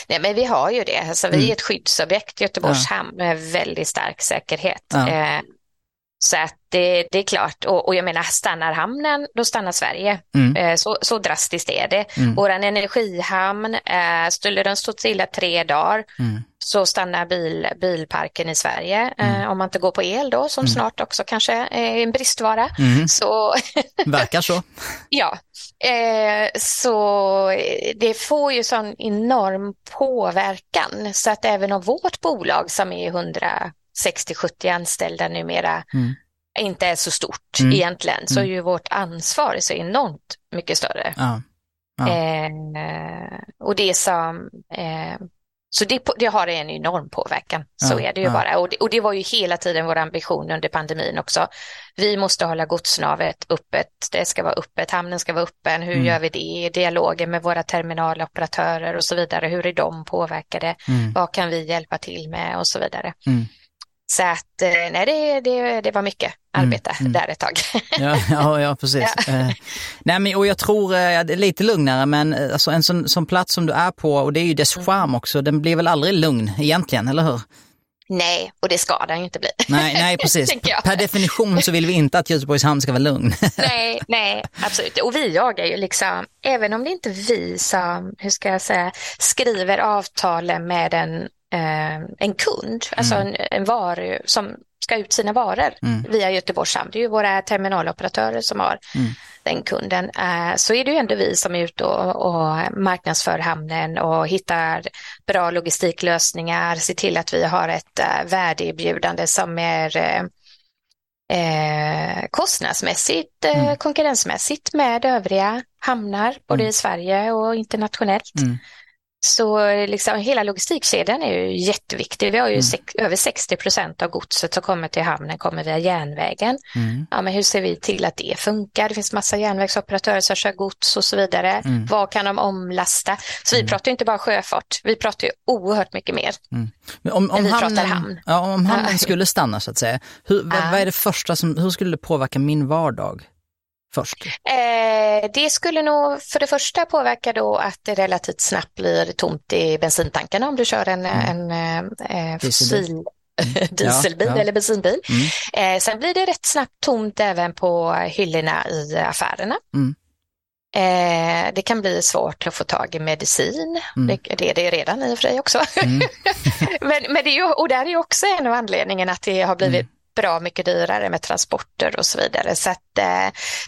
Nej, men vi har ju det. Alltså, vi är mm. ett skyddsobjekt, Göteborgs ja. hamn, med väldigt stark säkerhet. Ja. Eh, så att det, det, är klart, och, och, jag menar stannar hamnen, då stannar Sverige. Mm. Eh, så, så drastiskt är det. Mm. Vår energihamn, eh, skulle den stå stilla tre dagar mm. Så stannar bil, bilparken i Sverige. Eh, mm. om man inte går på el då, som mm. snart också kanske är en bristvara. Mm. Så... *laughs* Verkar så. ja, eh, så det får ju sån enorm påverkan. Så att även om vårt bolag som är 100 60-70 anställda numera mm. inte är så stort mm. egentligen, så är mm. ju vårt ansvar så enormt mycket större. Ja. Ja. Eh, och det som, eh, så det, det, har en enorm påverkan, så ja, är det ju bara. Och det, och det, var ju hela tiden vår ambition under pandemin också. Vi måste hålla godsnavet öppet, det ska vara öppet, hamnen ska vara öppen, hur mm. gör vi det? Dialogen med våra terminaloperatörer och så vidare, hur är de påverkade? Mm. Vad kan vi hjälpa till med och så vidare. Mm. Så att eh, nej, det, det, det var mycket mm, arbete mm, där ett tag. *laughs* ja, ja, ja, precis. Ja. Eh, nej, men, och jag tror, eh, det är lite lugnare, men alltså, en sån, sån plats som du är på, och det är ju dess mm. charm också, den blir väl aldrig lugn egentligen, eller hur? Nej, och det ska den ju inte bli. Nej, nej *laughs* precis. per definition så vill vi inte att Göteborgs hamn ska vara lugn. *laughs* nej, nej, absolut. Och vi jagar ju liksom, även om det inte är vi som, hur ska jag säga, skriver avtalen med den eh, en kund, alltså Mm. en, en varu som ska ut sina varor Mm. via Göteborgs hamn. Det är ju våra terminaloperatörer som har Mm. den kunden. Eh, så är det ju ändå vi som är ute och, och marknadsför hamnen och hittar bra logistiklösningar, ser till att vi har ett eh, värdeerbjudande som är eh, kostnadsmässigt, eh, Mm. konkurrensmässigt med övriga hamnar, både Mm. i Sverige och internationellt. Mm. Så liksom, hela logistikkedjan är ju jätteviktig. Vi har ju Mm. sex, över 60 procent av godset som kommer till hamnen kommer via järnvägen. Mm. Ja, men hur ser vi till att det funkar? Det finns massa järnvägsoperatörer som kör gods och så vidare. Mm. Vad kan de omlasta? Så vi Mm. pratar inte bara sjöfart, vi pratar ju oerhört mycket mer. Men om, om vi pratar hamnen, hamn. Ja, om hamnen skulle stanna så att säga, hur, vad, vad är det första som, hur skulle det påverka min vardag först? Eh, det skulle nog för det första påverka då att det relativt snabbt blir tomt i bensintankarna om du kör en, Mm. en eh, Dieselbil. fossil *laughs* dieselbil Ja, ja. eller bensinbil. Mm. Eh, sen blir det rätt snabbt tomt även på hyllorna i affärerna. Mm. Eh, det kan bli svårt att få tag i medicin. Mm. Det, det är det redan i och för sig också. Mm. *laughs* men, men det är ju, och där är också en av anledningarna att det har blivit Mm. bra mycket dyrare med transporter och så vidare. Så att, eh,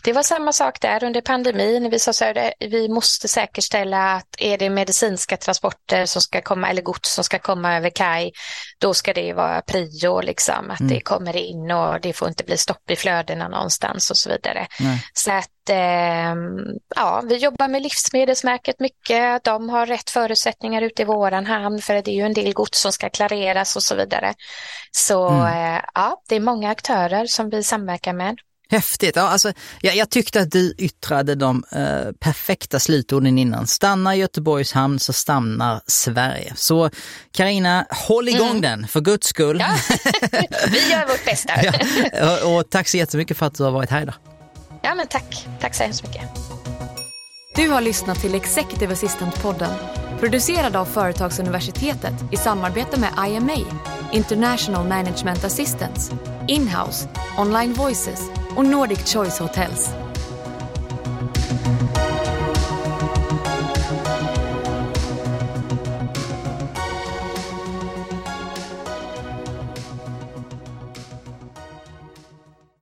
det var samma sak där under pandemin. Vi sa så här, vi måste säkerställa att är det medicinska transporter som ska komma eller gods som ska komma över kaj, då ska det vara prio, liksom, att Mm. det kommer in och det får inte bli stopp i flödena någonstans och så vidare. Nej. Så att ehm, ja, vi jobbar med Livsmedelsmärket mycket. De har rätt förutsättningar ute i våran hamn för det är ju en del gods som ska klareras och så vidare. Så Mm. eh, ja, det är många aktörer som vi samverkar med. Häftigt. Ja, alltså, jag, jag tyckte att du yttrade de eh, perfekta slutorden innan. Stannar Göteborgs hamn så stannar Sverige. Så Karina, håll igång Mm. den för guds skull. Ja, *laughs* vi gör vårt bästa. Ja, och, och tack så jättemycket för att du har varit här idag. Ja, men tack. Tack så hemskt mycket. Du har lyssnat till Executive Assistant-podden. Producerad av Företagsuniversitetet i samarbete med IMA, International Management Assistance, Inhouse, Online Voices och Nordic Choice Hotels.